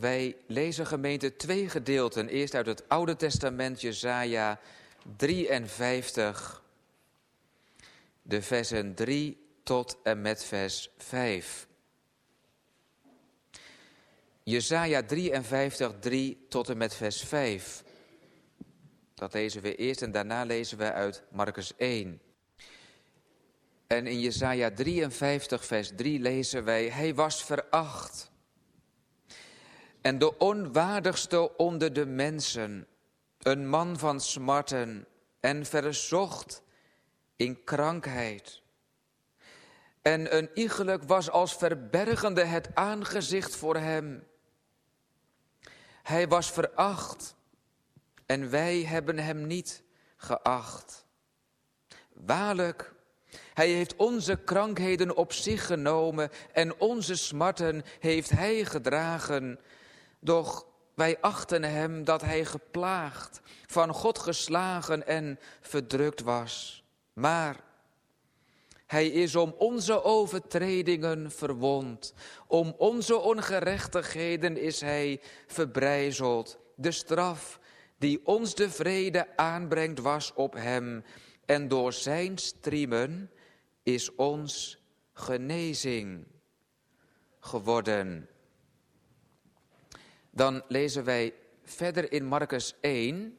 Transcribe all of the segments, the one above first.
Wij lezen gemeente twee gedeelten. Eerst uit het Oude Testament, Jezaja 53, de versen 3 tot en met vers 5. Jezaja 53, 3 tot en met vers 5. Dat lezen we eerst en daarna lezen we uit Marcus 1. En in Jesaja 53 vers 3 lezen wij, hij was veracht. En de onwaardigste onder de mensen, een man van smarten en verzocht in krankheid. En een iegelijk was als verbergende het aangezicht voor hem. Hij was veracht en wij hebben hem niet geacht. Waarlijk, hij heeft onze krankheden op zich genomen en onze smarten heeft hij gedragen. Doch wij achten hem dat hij geplaagd, van God geslagen en verdrukt was. Maar hij is om onze overtredingen verwond, om onze ongerechtigheden is hij verbrijzeld. De straf die ons de vrede aanbrengt was op hem en door zijn striemen is ons genezing geworden. Dan lezen wij verder in Marcus 1,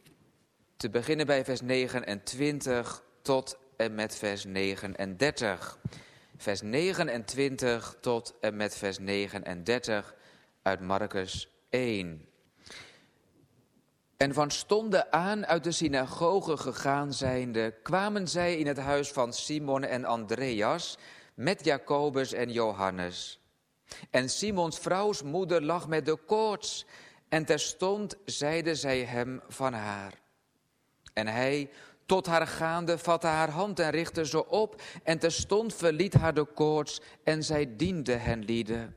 te beginnen bij vers 29 tot en met vers 39. Vers 29 tot en met vers 39 uit Marcus 1. En van stonden aan uit de synagoge gegaan zijnde, kwamen zij in het huis van Simon en Andreas met Jacobus en Johannes. En Simons vrouws moeder lag met de koorts, en terstond zeide zij hem van haar. En hij, tot haar gaande, vatte haar hand en richtte ze op, en terstond verliet haar de koorts, en zij diende hen lieden.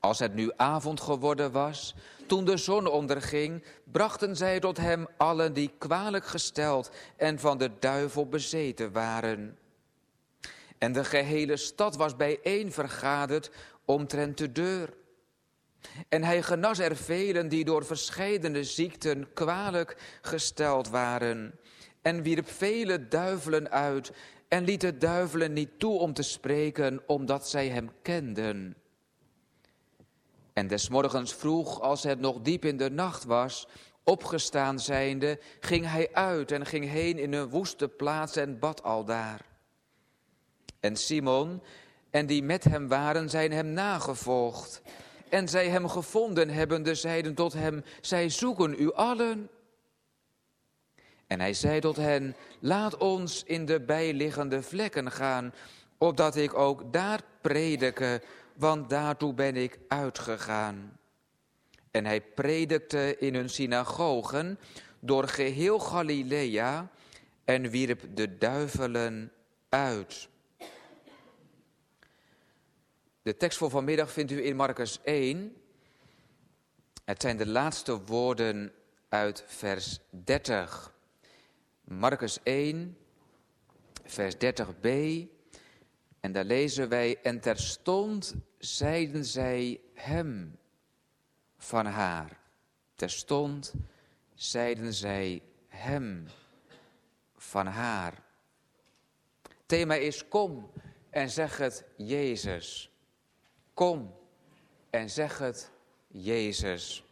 Als het nu avond geworden was, toen de zon onderging, brachten zij tot hem allen die kwalijk gesteld en van de duivel bezeten waren. En de gehele stad was bijeen vergaderd omtrent de deur. En hij genas er velen die door verscheidene ziekten kwalijk gesteld waren. En wierp vele duivelen uit en liet de duivelen niet toe om te spreken, omdat zij hem kenden. En des morgens vroeg, als het nog diep in de nacht was, opgestaan zijnde, ging hij uit en ging heen in een woeste plaats en bad aldaar. En Simon en die met hem waren, zijn hem nagevolgd. En zij hem gevonden hebbende, zeiden tot hem, zij zoeken u allen. En hij zei tot hen, laat ons in de bijliggende vlekken gaan, opdat ik ook daar predike, want daartoe ben ik uitgegaan. En hij predikte in hun synagogen door geheel Galilea en wierp de duivelen uit. De tekst voor vanmiddag vindt u in Marcus 1. Het zijn de laatste woorden uit vers 30. Marcus 1, vers 30b. En daar lezen wij, en terstond zeiden zij hem van haar. Terstond zeiden zij hem van haar. Thema is kom en zeg het Jezus. Kom en zeg het Jezus.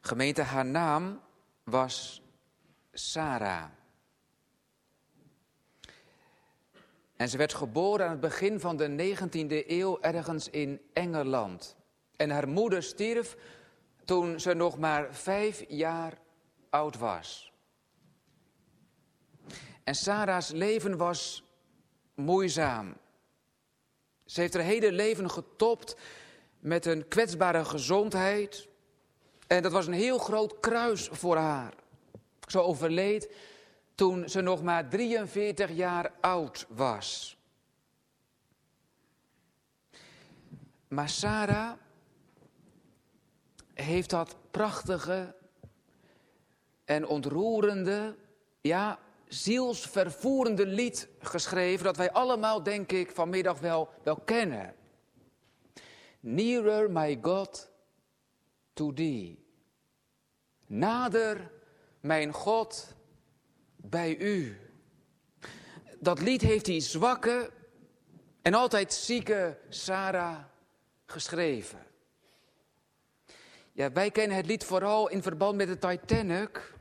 Gemeente, haar naam was Sarah. En ze werd geboren aan het begin van de 19e eeuw ergens in Engeland. En haar moeder stierf toen ze nog maar vijf jaar oud was. En Sarah's leven was moeizaam. Ze heeft haar hele leven getopt met een kwetsbare gezondheid. En dat was een heel groot kruis voor haar. Ze overleed toen ze nog maar 43 jaar oud was. Maar Sarah heeft dat prachtige en ontroerende, ja, zielsvervoerende lied geschreven dat wij allemaal, denk ik, vanmiddag wel, wel kennen. Nearer, my God, to thee. Nader, mijn God, bij u. Dat lied heeft die zwakke en altijd zieke Sarah geschreven. Ja, wij kennen het lied vooral in verband met de Titanic.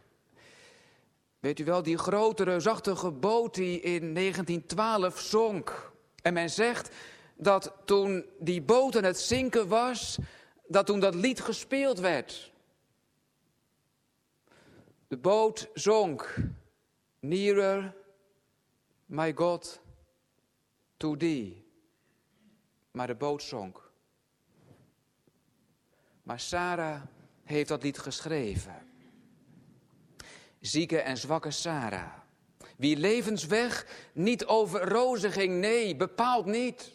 Weet u wel, die grote reusachtige boot die in 1912 zonk. En men zegt dat toen die boot aan het zinken was, dat toen dat lied gespeeld werd. De boot zonk. Nearer, my God, to thee. Maar de boot zonk. Maar Sarah heeft dat lied geschreven. Zieke en zwakke Sarah. Wie levensweg niet over rozen ging, nee, bepaald niet.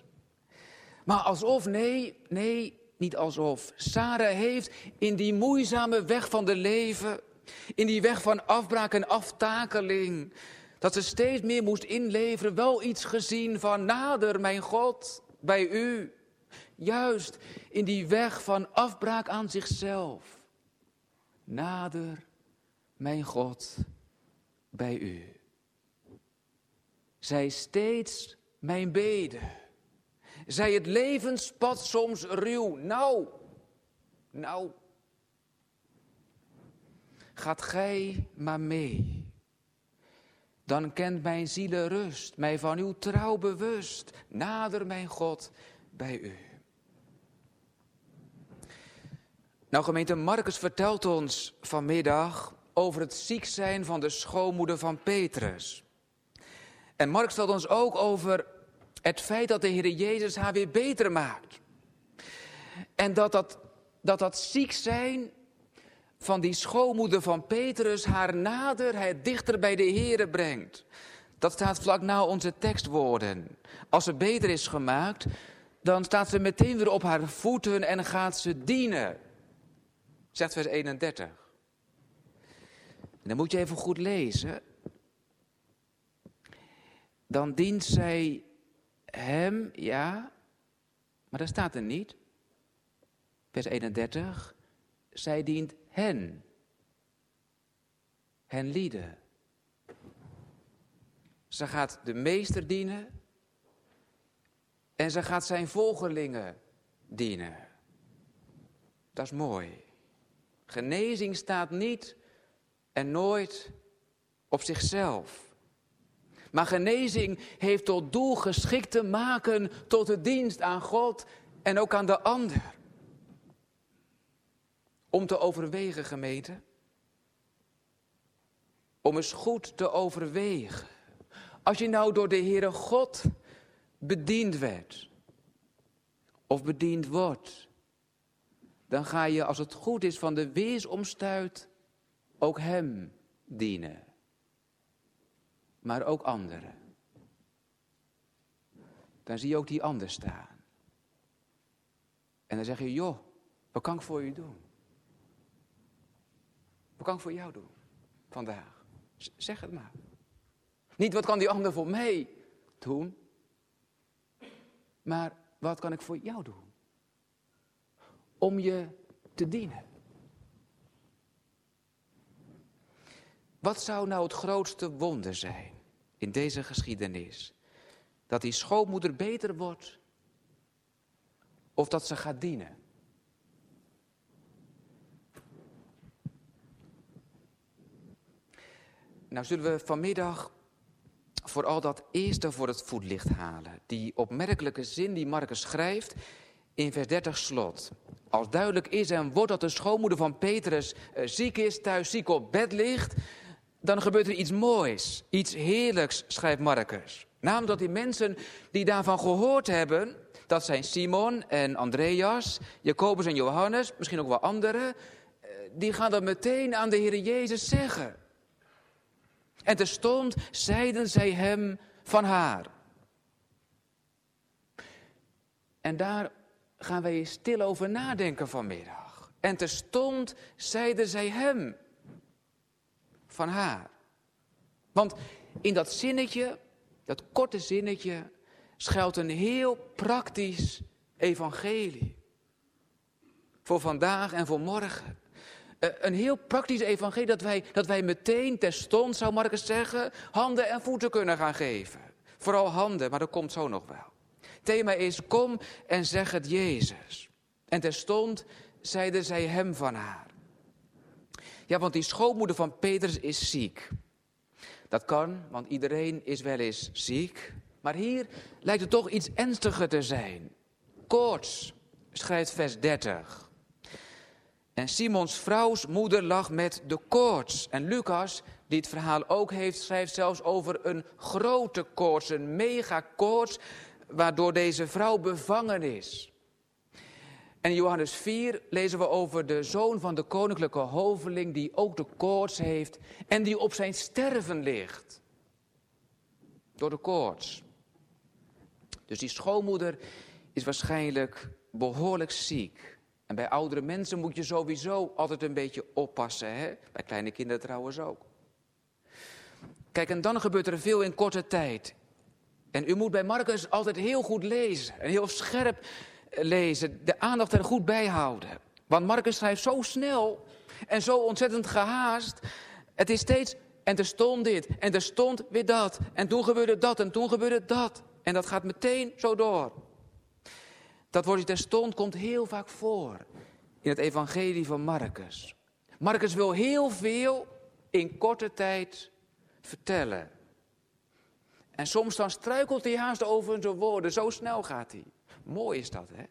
Maar alsof, nee, nee, niet alsof. Sarah heeft in die moeizame weg van de leven, in die weg van afbraak en aftakeling, dat ze steeds meer moest inleveren, wel iets gezien van nader, mijn God, bij u. Juist in die weg van afbraak aan zichzelf. Nader, mijn God, bij u. Zij steeds mijn beden. Zij het levenspad soms ruw. Nou, nou. Gaat gij maar mee. Dan kent mijn ziel rust, mij van uw trouw bewust. Nader, mijn God, bij u. Nou, gemeente Marcus vertelt ons vanmiddag over het ziek zijn van de schoonmoeder van Petrus. En Mark stelt ons ook over het feit dat de Heer Jezus haar weer beter maakt. En dat dat, dat, dat ziek zijn van die schoonmoeder van Petrus haar nader, dichter bij de Heer brengt. Dat staat vlak na onze tekstwoorden. Als ze beter is gemaakt, dan staat ze meteen weer op haar voeten en gaat ze dienen. Zegt vers 31. Dan moet je even goed lezen. Dan dient zij hem, ja, maar dat staat er niet. Vers 31. Zij dient hen. Hen lieden. Ze gaat de meester dienen. En ze gaat zijn volgelingen dienen. Dat is mooi. Genezing staat niet en nooit op zichzelf. Maar genezing heeft tot doel geschikt te maken tot de dienst aan God en ook aan de ander. Om te overwegen, gemeente. Om eens goed te overwegen. Als je nou door de Heere God bediend werd. Of bediend wordt. Dan ga je, als het goed is, van de weersomstuit ook Hem dienen. Maar ook anderen. Dan zie je ook die ander staan. En dan zeg je, joh, wat kan ik voor u doen? Wat kan ik voor jou doen vandaag? zeg het maar. Niet wat kan die ander voor mij doen, maar wat kan ik voor jou doen? Om je te dienen. Wat zou nou het grootste wonder zijn in deze geschiedenis? Dat die schoonmoeder beter wordt of dat ze gaat dienen? Nou zullen we vanmiddag vooral dat eerste voor het voetlicht halen. Die opmerkelijke zin die Marcus schrijft in vers 30 slot. Als duidelijk is en wordt dat de schoonmoeder van Petrus eh, ziek is, thuis ziek op bed ligt, dan gebeurt er iets moois, iets heerlijks, schrijft Marcus. Namelijk dat die mensen die daarvan gehoord hebben, dat zijn Simon en Andreas, Jacobus en Johannes, misschien ook wel anderen, eh, die gaan dat meteen aan de Heer Jezus zeggen. En terstond zeiden zij hem van haar. En daar gaan wij stil over nadenken vanmiddag. En terstond zeiden zij hem van haar. Want in dat zinnetje, dat korte zinnetje, schuilt een heel praktisch evangelie. voor vandaag en voor morgen. Eh, een heel praktisch evangelie dat wij, dat wij meteen terstond, zou Marcus zeggen, handen en voeten kunnen gaan geven. Vooral handen, maar dat komt zo nog wel. Thema is, kom en zeg het Jezus. En terstond zeiden zij hem van haar. Ja, want die schoonmoeder van Petrus is ziek. Dat kan, want iedereen is wel eens ziek. Maar hier lijkt het toch iets ernstiger te zijn. Koorts, schrijft vers 30. En Simons vrouws moeder lag met de koorts. En Lucas, die het verhaal ook heeft, schrijft zelfs over een grote koorts, een megakoorts, waardoor deze vrouw bevangen is. En in Johannes 4 lezen we over de zoon van de koninklijke hoveling die ook de koorts heeft en die op zijn sterven ligt. Door de koorts. Dus die schoonmoeder is waarschijnlijk behoorlijk ziek. En bij oudere mensen moet je sowieso altijd een beetje oppassen. Hè? Bij kleine kinderen trouwens ook. Kijk, en dan gebeurt er veel in korte tijd. En u moet bij Marcus altijd heel goed lezen en heel scherp lezen, de aandacht er goed bij houden. Want Marcus schrijft zo snel en zo ontzettend gehaast. Het is steeds, en er stond dit, en er stond weer dat, en toen gebeurde dat, en toen gebeurde dat. En dat gaat meteen zo door. Dat woordje terstond komt heel vaak voor in het evangelie van Marcus. Marcus wil heel veel in korte tijd vertellen. En soms dan struikelt hij haast over zijn woorden, zo snel gaat hij. Mooi is dat, hè?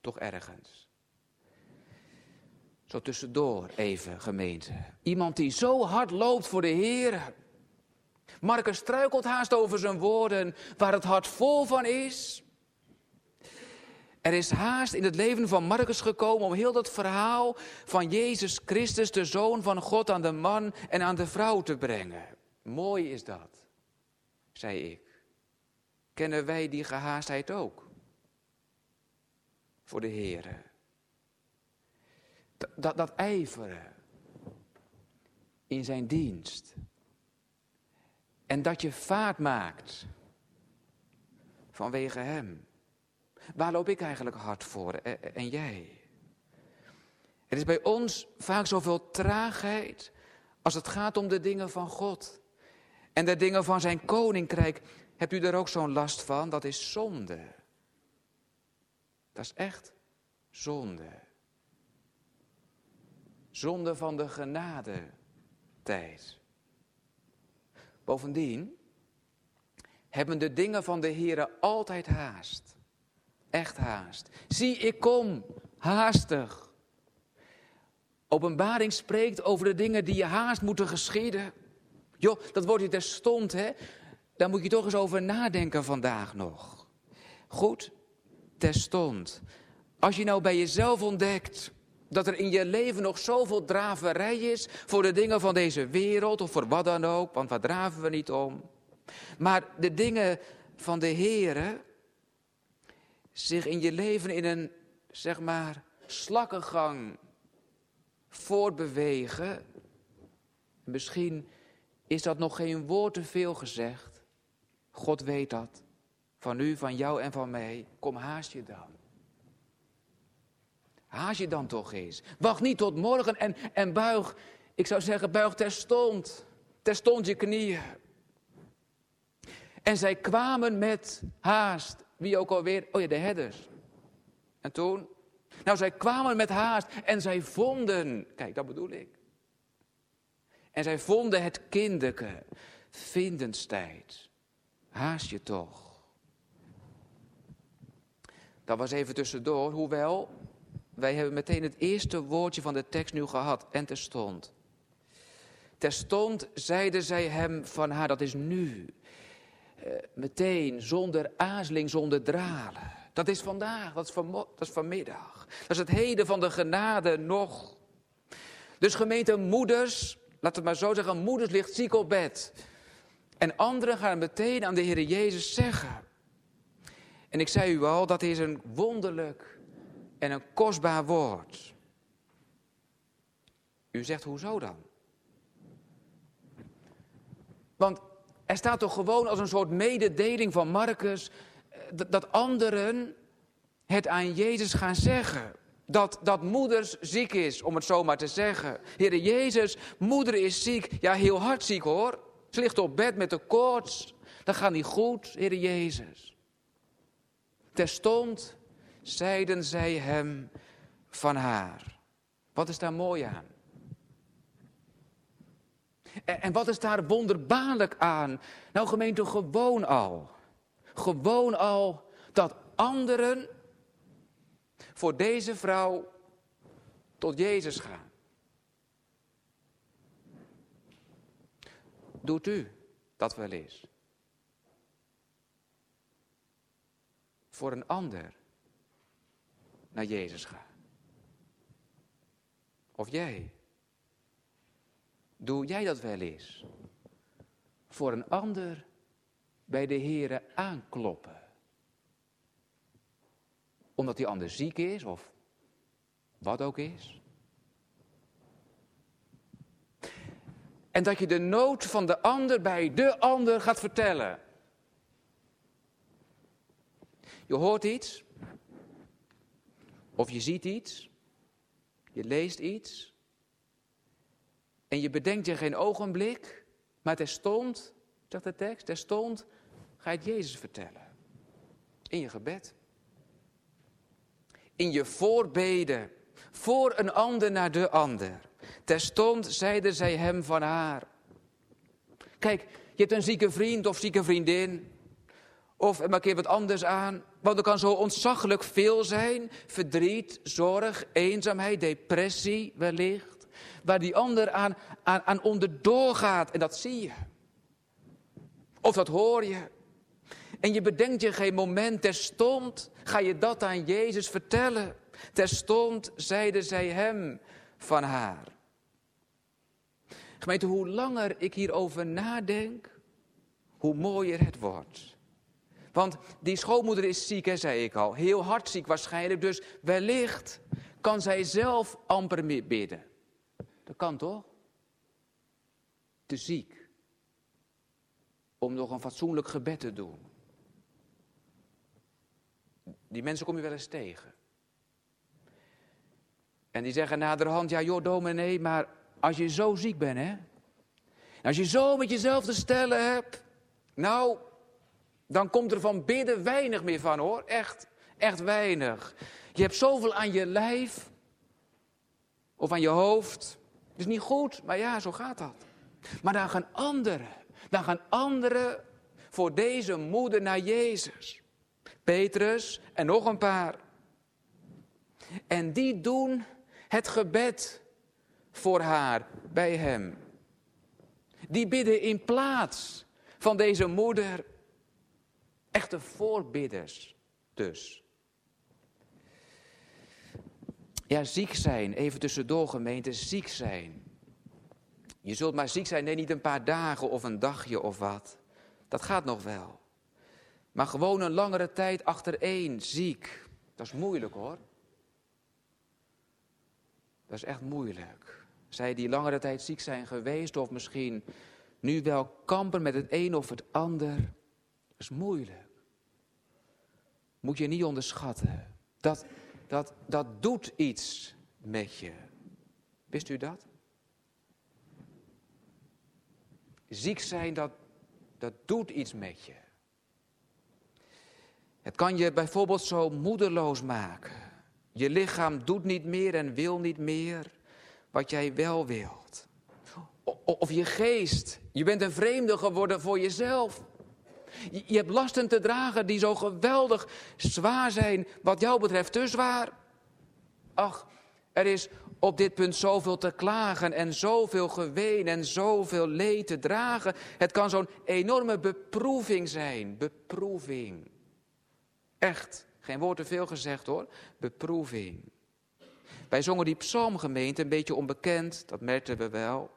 Toch ergens. Zo tussendoor even, gemeente. Iemand die zo hard loopt voor de Heer. Marcus struikelt haast over zijn woorden, waar het hart vol van is. Er is haast in het leven van Marcus gekomen om heel dat verhaal van Jezus Christus, de Zoon van God, aan de man en aan de vrouw te brengen. Mooi is dat, zei ik. Kennen wij die gehaastheid ook? Voor de Heer. Dat, dat, ijveren in zijn dienst. En dat je vaart maakt vanwege Hem. Waar loop ik eigenlijk hard voor en jij? Het is bij ons vaak zoveel traagheid als het gaat om de dingen van God. En de dingen van zijn koninkrijk. Hebt u daar ook zo'n last van? Dat is zonde. Dat is echt zonde. Zonde van de genade tijd. Bovendien hebben de dingen van de Heere altijd haast. Echt haast. Zie, ik kom, haastig. Openbaring spreekt over de dingen die je haast moeten geschieden. Joh, dat wordt hier terstond, hè? Daar moet je toch eens over nadenken vandaag nog. Goed, terstond. Als je nou bij jezelf ontdekt dat er in je leven nog zoveel draverij is voor de dingen van deze wereld of voor wat dan ook, want waar draven we niet om? Maar de dingen van de Heere zich in je leven in een, zeg maar, slakkengang voortbewegen. Misschien is dat nog geen woord te veel gezegd. God weet dat. Van u, van jou en van mij. Kom haast je dan. Haast je dan toch eens. Wacht niet tot morgen en, en buig. Ik zou zeggen, buig terstond. Terstond je knieën. En zij kwamen met haast. Wie ook alweer? Oh ja, de herders. En toen? Nou, zij kwamen met haast en zij vonden. Kijk, dat bedoel ik. En zij vonden het kinderke. Vindenstijd. Haast je toch. Dat was even tussendoor, hoewel wij hebben meteen het eerste woordje van de tekst nu gehad. En terstond. Terstond zeiden zij hem van haar, dat is nu. Uh, meteen, zonder aarzeling, zonder dralen. Dat is vandaag, dat is, dat is vanmiddag. Dat is het heden van de genade nog. Dus gemeente moeders, laat het maar zo zeggen, moeders ligt ziek op bed. En anderen gaan meteen aan de Heer Jezus zeggen. En ik zei u al, dat is een wonderlijk en een kostbaar woord. U zegt, hoezo dan? Want er staat toch gewoon als een soort mededeling van Marcus... Eh, dat, anderen het aan Jezus gaan zeggen. Dat, dat moeders ziek is, om het zo maar te zeggen. Heere Jezus, moeder is ziek. Ja, heel hard ziek hoor. Ze ligt op bed met de koorts. Dat gaat niet goed, Heere Jezus. Terstond zeiden zij hem van haar. Wat is daar mooi aan? En, wat is daar wonderbaarlijk aan? Nou gemeente, gewoon al. Gewoon al dat anderen voor deze vrouw tot Jezus gaan. Doet u dat wel eens? Voor een ander naar Jezus gaan. Of jij? Doe jij dat wel eens? Voor een ander bij de Here aankloppen. Omdat die ander ziek is of wat ook is. En dat je de nood van de ander bij de ander gaat vertellen. Je hoort iets. Of je ziet iets. Je leest iets. En je bedenkt je geen ogenblik. Maar terstond, zegt de tekst, terstond ga je het Jezus vertellen. In je gebed. In je voorbeden. Voor een ander naar de ander. Terstond zeiden zij hem van haar. Kijk, je hebt een zieke vriend of zieke vriendin. Of er keer wat anders aan. Want er kan zo ontzaglijk veel zijn. Verdriet, zorg, eenzaamheid, depressie wellicht. Waar die ander aan, aan, onderdoor gaat. En dat zie je. Of dat hoor je. En je bedenkt je geen moment, terstond ga je dat aan Jezus vertellen. Terstond zeiden zij hem van haar. Gemeente, hoe langer ik hierover nadenk, hoe mooier het wordt. Want die schoonmoeder is ziek, hè, zei ik al. Heel hard ziek waarschijnlijk. Dus wellicht kan zij zelf amper meer bidden. Dat kan toch? Te ziek. Om nog een fatsoenlijk gebed te doen. Die mensen kom je wel eens tegen. En die zeggen naderhand, ja joh dominee, maar als je zo ziek bent hè. Als je zo met jezelf te stellen hebt. Nou, dan komt er van bidden weinig meer van hoor. Echt, echt weinig. Je hebt zoveel aan je lijf. Of aan je hoofd. Het is niet goed, maar ja, zo gaat dat. Maar dan gaan anderen, dan gaan anderen voor deze moeder naar Jezus. Petrus en nog een paar. En die doen het gebed voor haar bij hem. Die bidden in plaats van deze moeder Echte voorbidders dus. Ja, ziek zijn, even tussendoor gemeente, ziek zijn. Je zult maar ziek zijn, nee, niet een paar dagen of een dagje of wat. Dat gaat nog wel. Maar gewoon een langere tijd achtereen, ziek. Dat is moeilijk hoor. Dat is echt moeilijk. Zij die langere tijd ziek zijn geweest, of misschien nu wel kampen met het een of het ander. Dat is moeilijk moet je niet onderschatten. Dat, dat, dat doet iets met je. Wist u dat? Ziek zijn, dat, dat doet iets met je. Het kan je bijvoorbeeld zo moedeloos maken. Je lichaam doet niet meer en wil niet meer wat jij wel wilt. Of je geest, je bent een vreemde geworden voor jezelf. Je hebt lasten te dragen die zo geweldig zwaar zijn, wat jou betreft te zwaar. Ach, er is op dit punt zoveel te klagen en zoveel geween en zoveel leed te dragen. Het kan zo'n enorme beproeving zijn. Beproeving. Echt, geen woord te veel gezegd hoor. Beproeving. Wij zongen die psalmgemeente, een beetje onbekend, dat merkten we wel.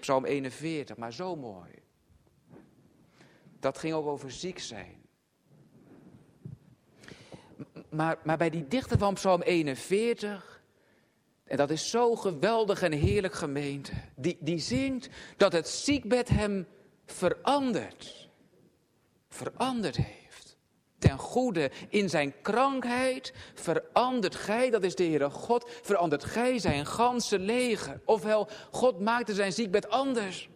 Psalm 41, maar zo mooi dat ging ook over ziek zijn. Maar, maar bij die dichter van Psalm 41, en dat is zo geweldig en heerlijk gemeente, die, die zingt dat het ziekbed hem veranderd, veranderd heeft. ten goede. In zijn krankheid verandert gij, dat is de Heere God, verandert gij zijn ganse leger. Ofwel, God maakte zijn ziekbed anders.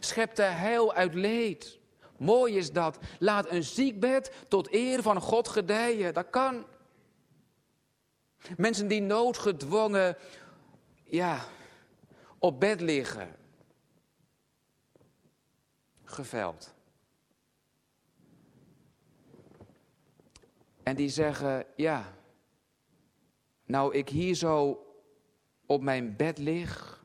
Schepte heil uit leed. Mooi is dat. Laat een ziekbed tot eer van God gedijen. Dat kan. Mensen die noodgedwongen, ja, op bed liggen. Geveld. En die zeggen, ja, nou ik hier zo op mijn bed lig.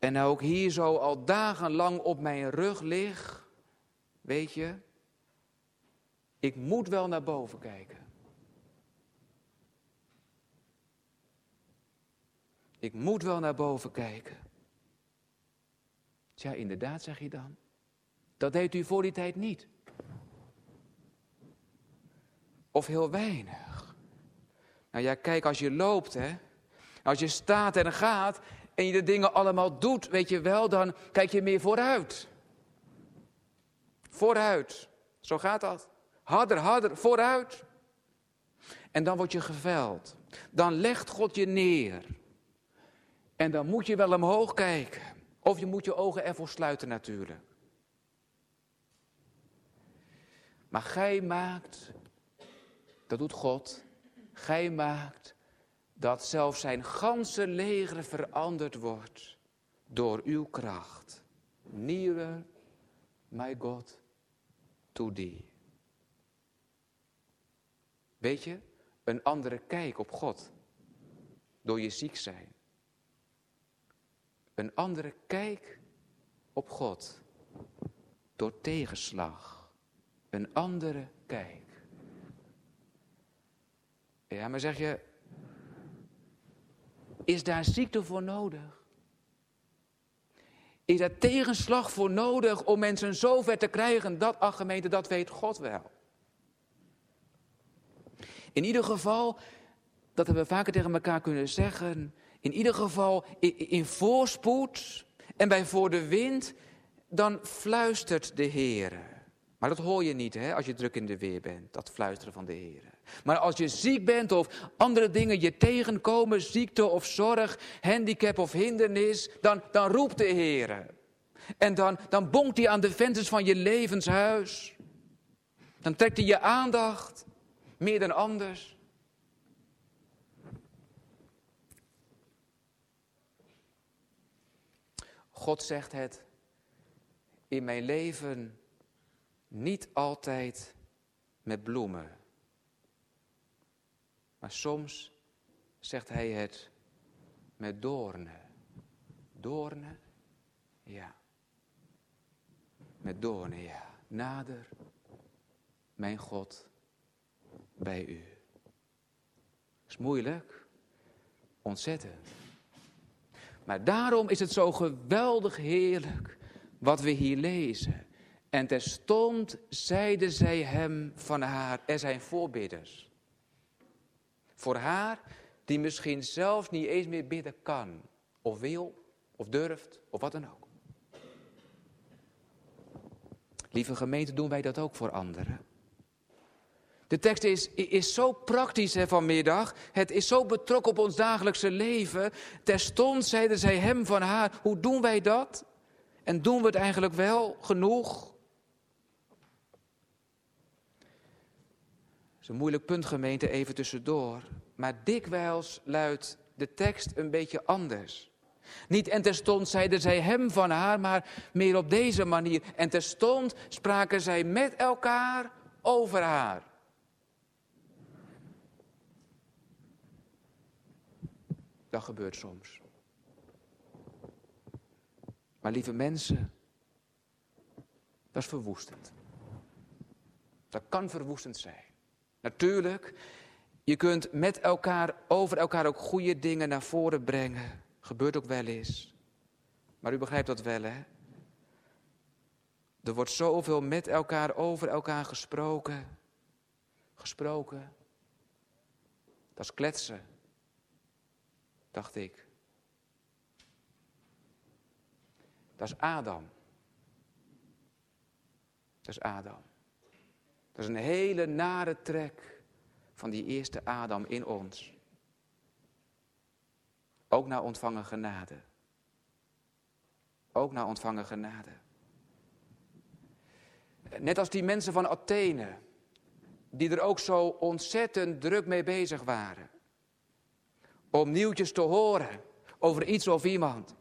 En ik hier zo al dagenlang op mijn rug lig. Weet je, ik moet wel naar boven kijken. Ik moet wel naar boven kijken. Tja, inderdaad, zeg je dan. Dat deed u voor die tijd niet. Of heel weinig. Nou ja, kijk, als je loopt, hè. Als je staat en gaat en je de dingen allemaal doet, weet je wel, dan kijk je meer vooruit. Vooruit. Zo gaat dat. Harder, harder, vooruit. En dan word je geveld. Dan legt God je neer. En dan moet je wel omhoog kijken. Of je moet je ogen ervoor sluiten natuurlijk. Maar gij maakt, dat doet God, gij maakt dat zelfs zijn ganse leger veranderd wordt door uw kracht. Nearer, my God, to thee. Weet je, een andere kijk op God door je ziek zijn. Een andere kijk op God door tegenslag. Een andere kijk. Ja, maar zeg je, is daar ziekte voor nodig? Is daar tegenslag voor nodig om mensen zover te krijgen? Dat, ach gemeente, dat weet God wel. In ieder geval, dat hebben we vaker tegen elkaar kunnen zeggen, in ieder geval in voorspoed en bij voor de wind, dan fluistert de Heer. Maar dat hoor je niet hè, als je druk in de weer bent, dat fluisteren van de Heer. Maar als je ziek bent of andere dingen je tegenkomen, ziekte of zorg, handicap of hindernis, dan, dan roept de Heer. En dan, dan bonkt hij aan de vensters van je levenshuis. Dan trekt hij je aandacht, meer dan anders. God zegt het in mijn leven niet altijd met bloemen. Maar soms zegt hij het met doornen. Doornen? Ja. Met doornen, ja. Nader, mijn God, bij u. Is moeilijk, ontzettend. Maar daarom is het zo geweldig heerlijk wat we hier lezen. En terstond zeiden zij hem van haar, er zijn voorbidders. Voor haar die misschien zelf niet eens meer bidden kan, of wil, of durft, of wat dan ook. Lieve gemeente, doen wij dat ook voor anderen. De tekst is, is zo praktisch vanmiddag. Het is zo betrokken op ons dagelijkse leven. Terstond zeiden zij hem van haar, hoe doen wij dat? En doen we het eigenlijk wel genoeg? Dat is een moeilijk punt gemeente, even tussendoor. Maar dikwijls luidt de tekst een beetje anders. Niet en terstond zeiden zij hem van haar, maar meer op deze manier. En terstond spraken zij met elkaar over haar. Dat gebeurt soms. Maar lieve mensen, dat is verwoestend. Dat kan verwoestend zijn. Natuurlijk, je kunt met elkaar, over elkaar ook goede dingen naar voren brengen. Gebeurt ook wel eens. Maar u begrijpt dat wel, hè? Er wordt zoveel met elkaar, over elkaar gesproken. Gesproken. Dat is kletsen dacht ik. Dat is Adam. Dat is Adam. Dat is een hele nare trek van die eerste Adam in ons. Ook naar ontvangen genade. Ook naar ontvangen genade. Net als die mensen van Athene, die er ook zo ontzettend druk mee bezig waren. Om nieuwtjes te horen over iets of iemand.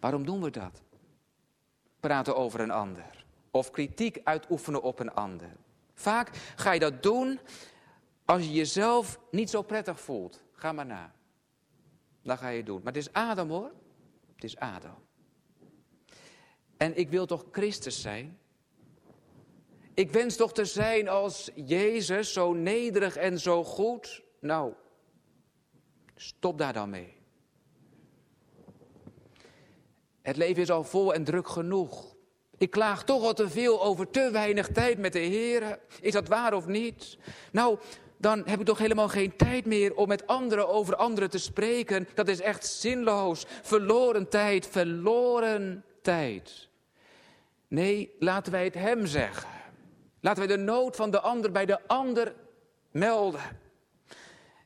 Waarom doen we dat? Praten over een ander. Of kritiek uitoefenen op een ander. Vaak ga je dat doen als je jezelf niet zo prettig voelt. Ga maar na. Dan ga je het doen. Maar het is Adam hoor. Het is Adam. En ik wil toch Christus zijn? Ik wens toch te zijn als Jezus, zo nederig en zo goed? Nou, stop daar dan mee. Het leven is al vol en druk genoeg. Ik klaag toch al te veel over te weinig tijd met de Heer. Is dat waar of niet? Nou, dan heb ik toch helemaal geen tijd meer om met anderen over anderen te spreken. Dat is echt zinloos. Verloren tijd, verloren tijd. Nee, laten wij het Hem zeggen. Laten wij de nood van de ander bij de ander melden.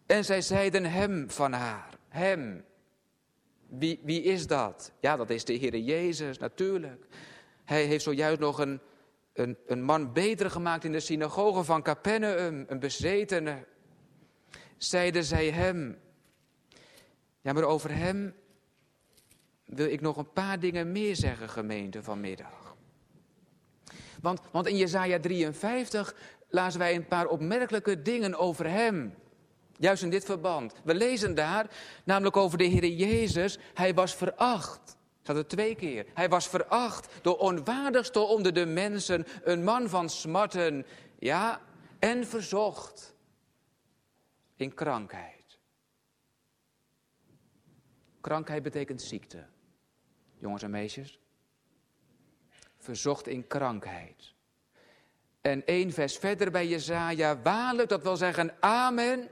En zij zeiden Hem van haar. Hem. Wie, wie is dat? Ja, dat is de Heer Jezus, natuurlijk. Hij heeft zojuist nog een, een, een man beter gemaakt in de synagoge van Capernaum, een bezetene. Zeiden zij hem. Ja, maar over hem wil ik nog een paar dingen meer zeggen, gemeente, vanmiddag. Want, want in Jezaja 53 lazen wij een paar opmerkelijke dingen over hem. Juist in dit verband. We lezen daar namelijk over de Heer Jezus. Hij was veracht. Dat het twee keer. Hij was veracht, de onwaardigste onder de mensen, een man van smarten, ja, en verzocht in krankheid. Krankheid betekent ziekte, jongens en meisjes. Verzocht in krankheid. En één vers verder bij Jezaja, waarlijk, dat wil zeggen amen.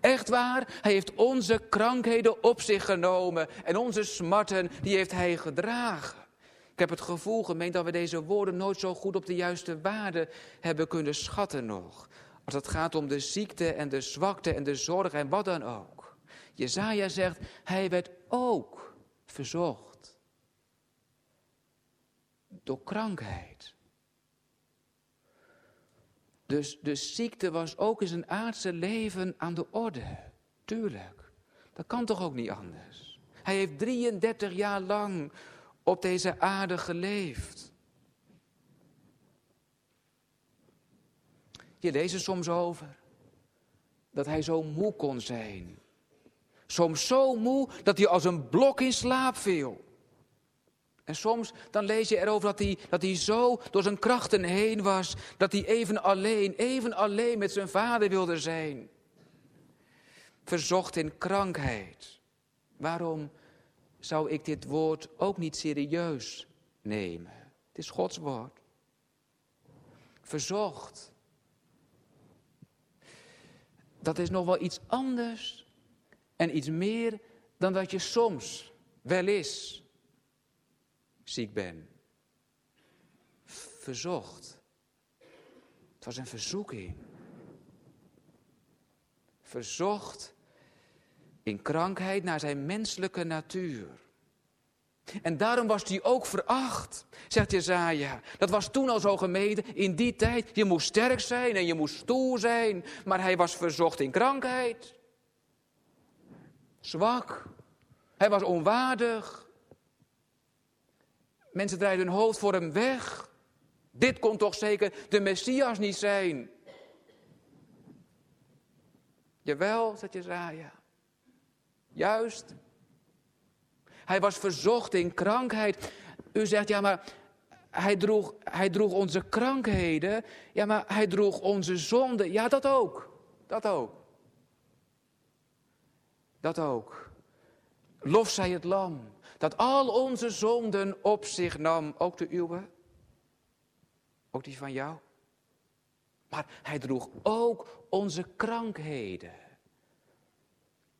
Echt waar, hij heeft onze krankheden op zich genomen en onze smarten, die heeft hij gedragen. Ik heb het gevoel, gemeend, dat we deze woorden nooit zo goed op de juiste waarde hebben kunnen schatten nog. Als het gaat om de ziekte en de zwakte en de zorg en wat dan ook. Jezaja zegt, hij werd ook verzocht. Door krankheid. Dus de ziekte was ook in zijn aardse leven aan de orde. Tuurlijk. Dat kan toch ook niet anders. Hij heeft 33 jaar lang op deze aarde geleefd. Je leest er soms over dat hij zo moe kon zijn. Soms zo moe dat hij als een blok in slaap viel. En soms dan lees je erover dat hij, dat hij zo door zijn krachten heen was, dat hij even alleen, even alleen met zijn vader wilde zijn. Verzocht in krankheid. Waarom zou ik dit woord ook niet serieus nemen? Het is Gods woord. Verzocht. Dat is nog wel iets anders en iets meer dan dat je soms wel is ziek ben. Verzocht. Het was een verzoeking. Verzocht in krankheid naar zijn menselijke natuur. En daarom was hij ook veracht, zegt Jezaja. Dat was toen al zo gemeten, in die tijd. Je moest sterk zijn en je moest stoer zijn. Maar hij was verzocht in krankheid. Zwak. Hij was onwaardig. Mensen draaien hun hoofd voor hem weg. Dit kon toch zeker de Messias niet zijn? Jawel, zegt Jezaja. Juist. Hij was verzocht in krankheid. U zegt, ja maar hij droeg, hij droeg onze krankheden. Ja maar hij droeg onze zonden. Ja, dat ook. Dat ook. Dat ook. Lof zij het lam dat al onze zonden op zich nam, ook de uwe, ook die van jou. Maar hij droeg ook onze krankheden,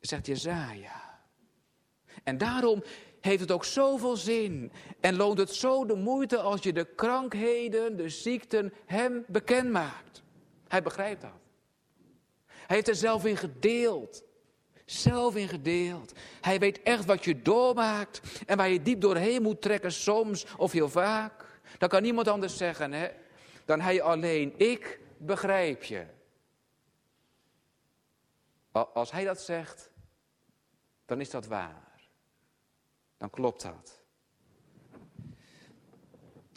zegt Jezaja. En daarom heeft het ook zoveel zin en loont het zo de moeite als je de krankheden, de ziekten hem bekend maakt. Hij begrijpt dat. Hij heeft er zelf in gedeeld. Zelf in gedeeld. Hij weet echt wat je doormaakt en waar je diep doorheen moet trekken soms of heel vaak. Dat kan niemand anders zeggen hè, dan hij alleen. Ik begrijp je. Als hij dat zegt, dan is dat waar. Dan klopt dat.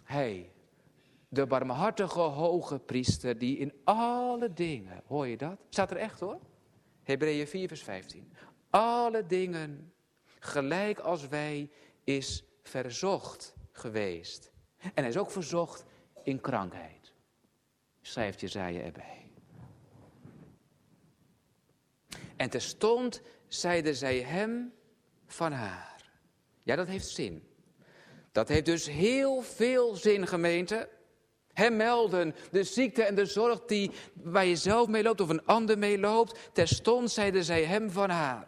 Hij, de barmhartige hoge priester, die in alle dingen, hoor je dat? Staat er echt hoor. Hebreeën 4, vers 15. Alle dingen, gelijk als wij, is verzocht geweest. En hij is ook verzocht in krankheid. Schrijft Jezaja erbij. En terstond zeiden zij hem van haar. Ja, dat heeft zin. Dat heeft dus heel veel zin, gemeente. Hem melden, de ziekte en de zorg die waar je zelf mee loopt of een ander mee loopt. Terstond zeiden zij hem van haar.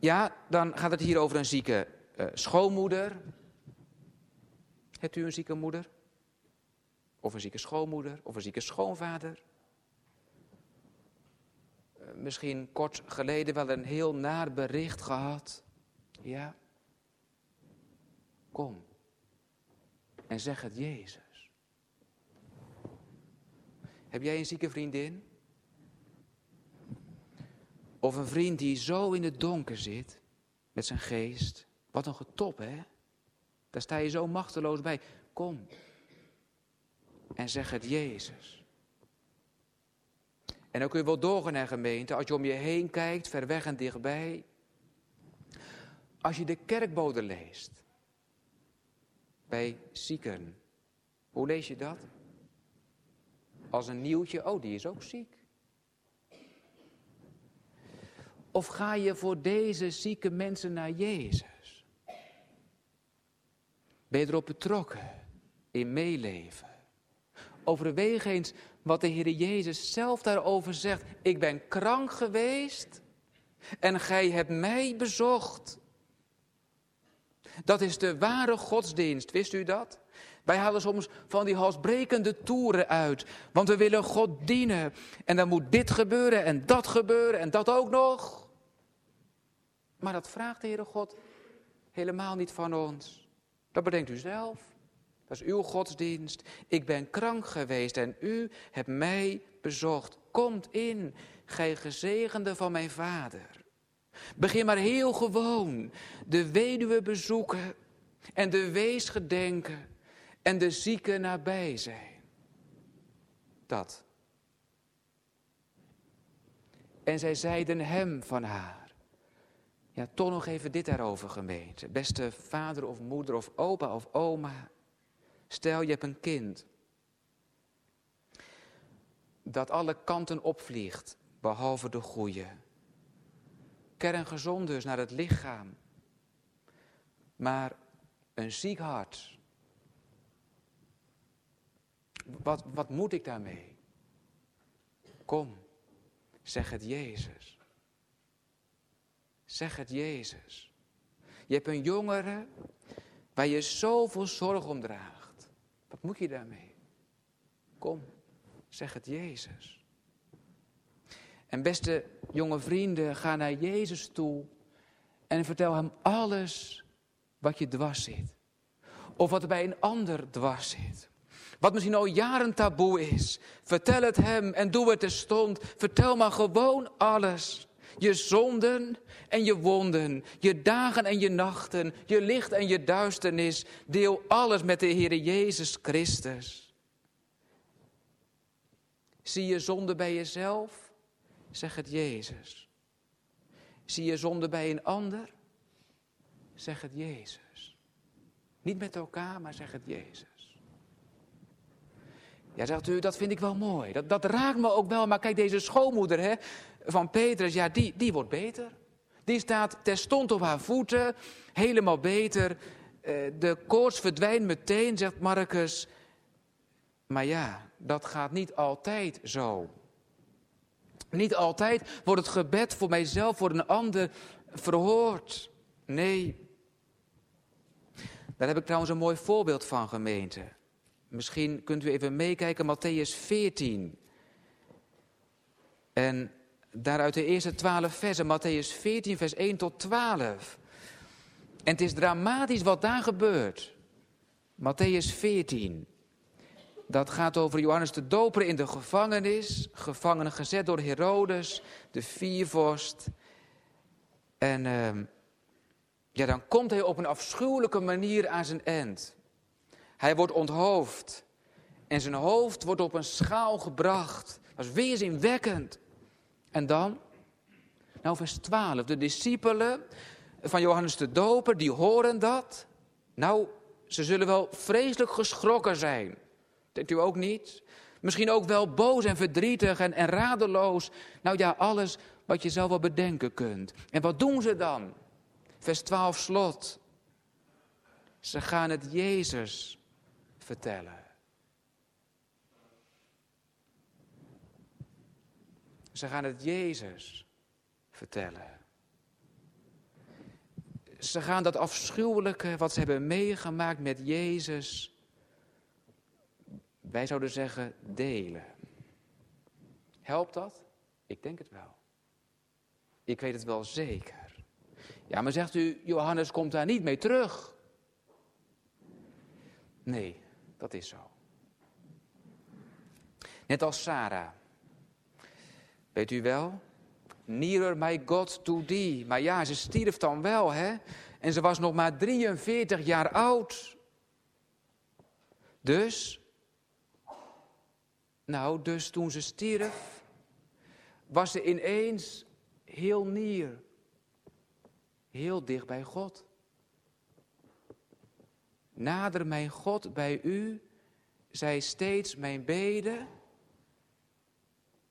Ja, dan gaat het hier over een zieke uh, schoonmoeder. Hebt u een zieke moeder? Of een zieke schoonmoeder? Of een zieke schoonvader? Uh, misschien kort geleden wel een heel naar bericht gehad. Ja. Kom. En zeg het Jezus. Heb jij een zieke vriendin? Of een vriend die zo in het donker zit met zijn geest? Wat een getop, hè? Daar sta je zo machteloos bij. Kom en zeg het Jezus. En dan kun je wel doorgaan naar gemeente, als je om je heen kijkt, ver weg en dichtbij. Als je de kerkbode leest, bij zieken, hoe lees je dat? Als een nieuwtje, oh die is ook ziek. Of ga je voor deze zieke mensen naar Jezus? Ben je erop betrokken in meeleven? Overweeg eens wat de Heer Jezus zelf daarover zegt. Ik ben krank geweest en gij hebt mij bezocht. Dat is de ware godsdienst, wist u dat? Wij halen soms van die halsbrekende toeren uit. Want we willen God dienen. En dan moet dit gebeuren en dat gebeuren en dat ook nog. Maar dat vraagt de Heere God helemaal niet van ons. Dat bedenkt u zelf. Dat is uw godsdienst. Ik ben krank geweest en u hebt mij bezocht. Komt in, gij gezegende van mijn vader. Begin maar heel gewoon de weduwe bezoeken en de wees gedenken en de zieken nabij zijn. Dat. En zij zeiden hem van haar. Ja, toch nog even dit daarover gemeente. Beste vader of moeder of opa of oma. Stel je hebt een kind. Dat alle kanten opvliegt, behalve de goede. Kerngezond dus naar het lichaam. Maar een ziek hart wat, wat moet ik daarmee? Kom, zeg het Jezus. Zeg het Jezus. Je hebt een jongere waar je zoveel zorg om draagt. Wat moet je daarmee? Kom, zeg het Jezus. En beste jonge vrienden, ga naar Jezus toe en vertel hem alles wat je dwars zit. Of wat er bij een ander dwars zit. Wat misschien al jaren taboe is. Vertel het hem en doe het terstond. Vertel maar gewoon alles. Je zonden en je wonden, je dagen en je nachten, je licht en je duisternis. Deel alles met de Heer Jezus Christus. Zie je zonde bij jezelf? Zeg het Jezus. Zie je zonde bij een ander? Zeg het Jezus. Niet met elkaar, maar zeg het Jezus. Ja, zegt u, dat vind ik wel mooi. Dat, dat raakt me ook wel. Maar kijk, deze schoonmoeder hè, van Petrus, ja, die, die wordt beter. Die staat terstond op haar voeten, helemaal beter. Eh, de koorts verdwijnt meteen, zegt Marcus. Maar ja, dat gaat niet altijd zo. Niet altijd wordt het gebed voor mijzelf, voor een ander verhoord. Nee. Daar heb ik trouwens een mooi voorbeeld van, gemeente. Misschien kunt u even meekijken, Matthäus 14. En daaruit de eerste twaalf versen, Matthäus 14, vers 1 tot 12. En het is dramatisch wat daar gebeurt. Matthäus 14. Dat gaat over Johannes de Doper in de gevangenis, gevangen gezet door Herodes, de viervorst. En uh, ja, dan komt hij op een afschuwelijke manier aan zijn eind. Hij wordt onthoofd en zijn hoofd wordt op een schaal gebracht. Dat is weerzinwekkend. En dan? Nou, vers 12. De discipelen van Johannes de Doper, die horen dat. Nou, ze zullen wel vreselijk geschrokken zijn. Denkt u ook niet? Misschien ook wel boos en verdrietig en, en radeloos. Nou ja, alles wat je zelf wel bedenken kunt. En wat doen ze dan? Vers 12 slot. Ze gaan het Jezus vertellen. Ze gaan het Jezus vertellen. Ze gaan dat afschuwelijke wat ze hebben meegemaakt met Jezus, wij zouden zeggen, delen. Helpt dat? Ik denk het wel. Ik weet het wel zeker. Ja, maar zegt u, Johannes komt daar niet mee terug. Nee, dat is zo. Net als Sarah. Weet u wel? Nearer my God to thee. Maar ja, ze stierf dan wel, hè? En ze was nog maar 43 jaar oud. Dus, nou, dus toen ze stierf, was ze ineens heel nier. Heel dicht bij God. Nader mijn God bij u, zij steeds mijn beden.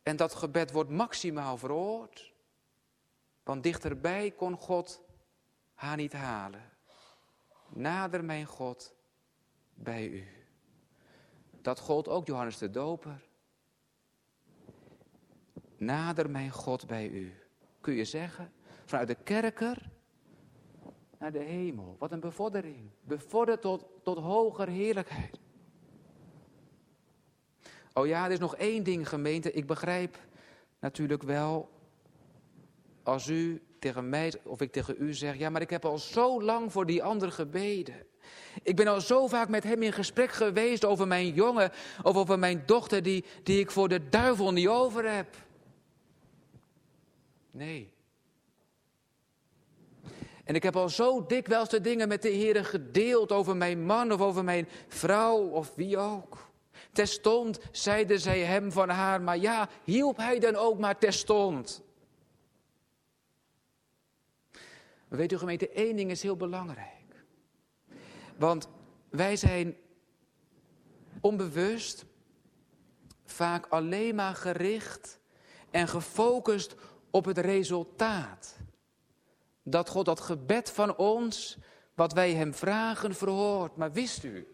En dat gebed wordt maximaal verhoord. Want dichterbij kon God haar niet halen. Nader mijn God bij u. Dat gold ook Johannes de Doper. Nader mijn God bij u. Kun je zeggen, vanuit de kerker naar de hemel. Wat een bevordering. Bevorderd tot, tot hoger heerlijkheid. Oh ja, er is nog één ding, gemeente. Ik begrijp natuurlijk wel als u tegen mij of ik tegen u zeg: Ja, maar ik heb al zo lang voor die ander gebeden. Ik ben al zo vaak met hem in gesprek geweest over mijn jongen of over mijn dochter die, die ik voor de duivel niet over heb. Nee. En ik heb al zo dikwijls de dingen met de Heer gedeeld over mijn man of over mijn vrouw of wie ook. Terstond zeiden zij hem van haar, maar ja, hielp hij dan ook maar terstond. Maar weet u gemeente, één ding is heel belangrijk. Want wij zijn onbewust vaak alleen maar gericht en gefocust op het resultaat. Dat God dat gebed van ons, wat wij Hem vragen, verhoort. Maar wist u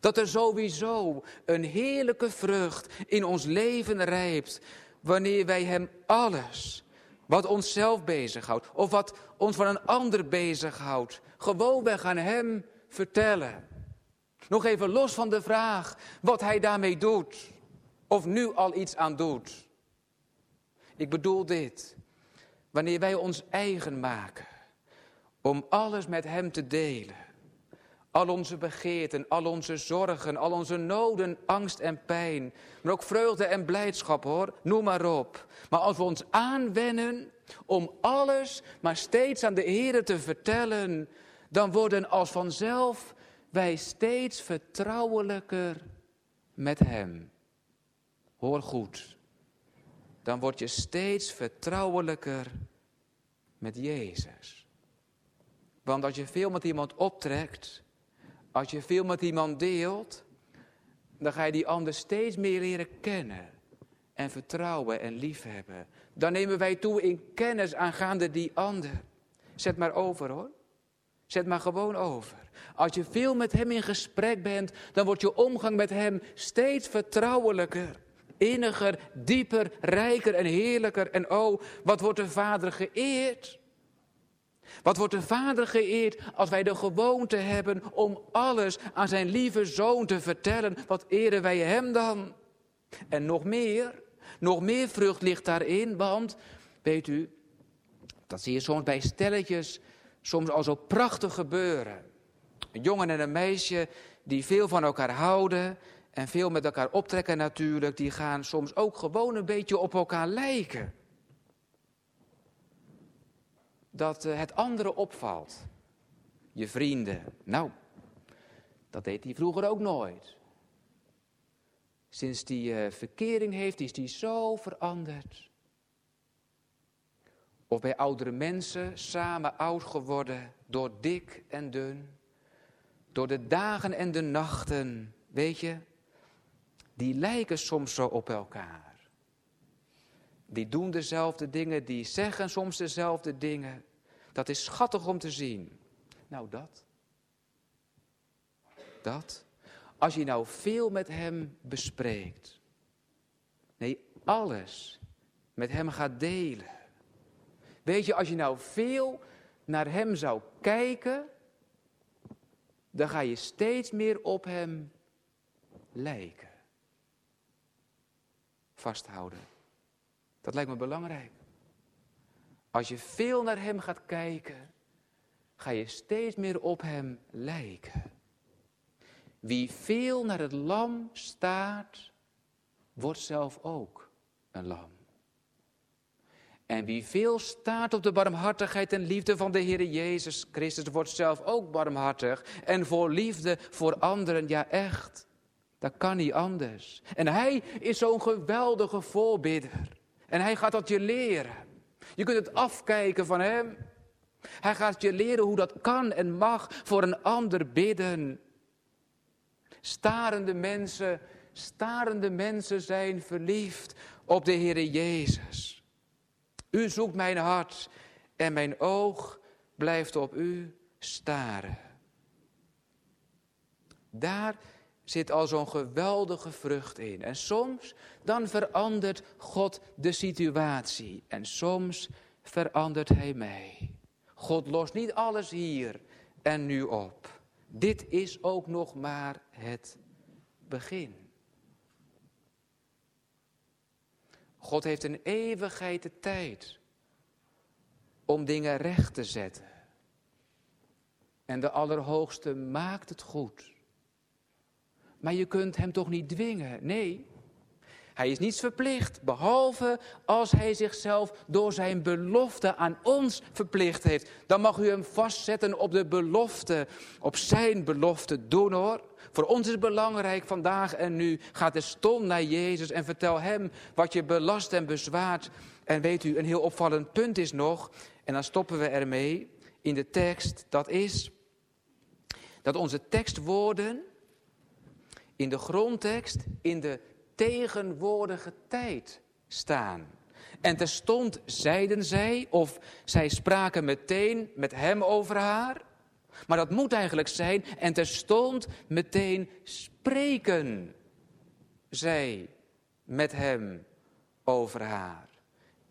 dat er sowieso een heerlijke vrucht in ons leven rijpt wanneer wij Hem alles wat onszelf bezighoudt of wat ons van een ander bezighoudt, gewoon wij gaan Hem vertellen. Nog even los van de vraag wat Hij daarmee doet of nu al iets aan doet. Ik bedoel dit. Wanneer wij ons eigen maken om alles met Hem te delen. Al onze begeerten, al onze zorgen, al onze noden, angst en pijn. Maar ook vreugde en blijdschap hoor, noem maar op. Maar als we ons aanwennen om alles maar steeds aan de Heer te vertellen. Dan worden als vanzelf wij steeds vertrouwelijker met Hem. Hoor goed dan word je steeds vertrouwelijker met Jezus. Want als je veel met iemand optrekt, als je veel met iemand deelt, dan ga je die ander steeds meer leren kennen en vertrouwen en liefhebben. Dan nemen wij toe in kennis aangaande die ander. Zet maar over hoor. Zet maar gewoon over. Als je veel met hem in gesprek bent, dan wordt je omgang met hem steeds vertrouwelijker inniger, dieper, rijker en heerlijker. En oh, wat wordt de Vader geëerd. Wat wordt de Vader geëerd als wij de gewoonte hebben om alles aan zijn lieve zoon te vertellen? Wat eren wij hem dan? En nog meer, nog meer vrucht ligt daarin, want weet u, dat zie je soms bij stelletjes soms al zo prachtig gebeuren. Een jongen en een meisje die veel van elkaar houden en veel met elkaar optrekken natuurlijk, die gaan soms ook gewoon een beetje op elkaar lijken. Dat eh, het andere opvalt. Je vrienden. Nou, dat deed hij vroeger ook nooit. Sinds die uh, verkering heeft, is die zo veranderd. Of bij oudere mensen, samen oud geworden, door dik en dun. Door de dagen en de nachten, weet je, die lijken soms zo op elkaar. Die doen dezelfde dingen, die zeggen soms dezelfde dingen. Dat is schattig om te zien. Nou, dat. Dat. Als je nou veel met hem bespreekt. Nee, alles met hem gaat delen. Weet je, als je nou veel naar hem zou kijken, dan ga je steeds meer op hem lijken. Vasthouden. Dat lijkt me belangrijk. Als je veel naar hem gaat kijken, ga je steeds meer op hem lijken. Wie veel naar het lam staat, wordt zelf ook een lam. En wie veel staat op de barmhartigheid en liefde van de Heer Jezus Christus, wordt zelf ook barmhartig en voor liefde voor anderen. Ja, echt. Dat kan niet anders. En hij is zo'n geweldige voorbidder. En hij gaat dat je leren. Je kunt het afkijken van hem. Hij gaat je leren hoe dat kan en mag voor een ander bidden. Starende mensen, starende mensen zijn verliefd op de Heer Jezus. U zoekt mijn hart en mijn oog blijft op u staren. Daar zit al zo'n geweldige vrucht in. En soms dan verandert God de situatie. En soms verandert Hij mij. God lost niet alles hier en nu op. Dit is ook nog maar het begin. God heeft een eeuwigheid de tijd om dingen recht te zetten. En de Allerhoogste maakt het goed. Maar je kunt hem toch niet dwingen? Nee. Hij is niets verplicht, behalve als hij zichzelf door zijn belofte aan ons verplicht heeft. Dan mag u hem vastzetten op de belofte, op zijn belofte doen hoor. Voor ons is het belangrijk vandaag en nu. Ga de stom naar Jezus en vertel hem wat je belast en bezwaart. En weet u, een heel opvallend punt is nog, en dan stoppen we ermee in de tekst, dat is dat onze tekstwoorden in de grondtekst in de tegenwoordige tijd staan. En terstond zeiden zij, of zij spraken meteen met hem over haar. Maar dat moet eigenlijk zijn, en terstond meteen spreken zij met hem over haar.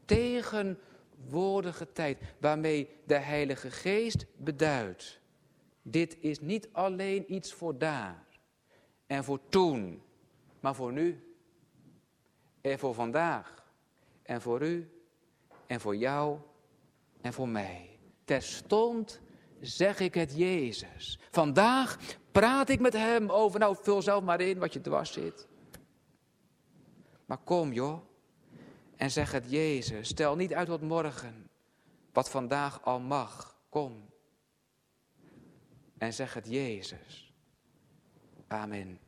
Tegenwoordige tijd, waarmee de Heilige Geest beduidt. Dit is niet alleen iets voor daar en voor toen, maar voor nu. En voor vandaag. En voor u. En voor jou. En voor mij. Terstond zeg ik het Jezus. Vandaag praat ik met hem over, nou vul zelf maar in wat je dwars zit. Maar kom joh, en zeg het Jezus. Stel niet uit tot morgen, wat vandaag al mag. Kom. En zeg het Jezus. Amen.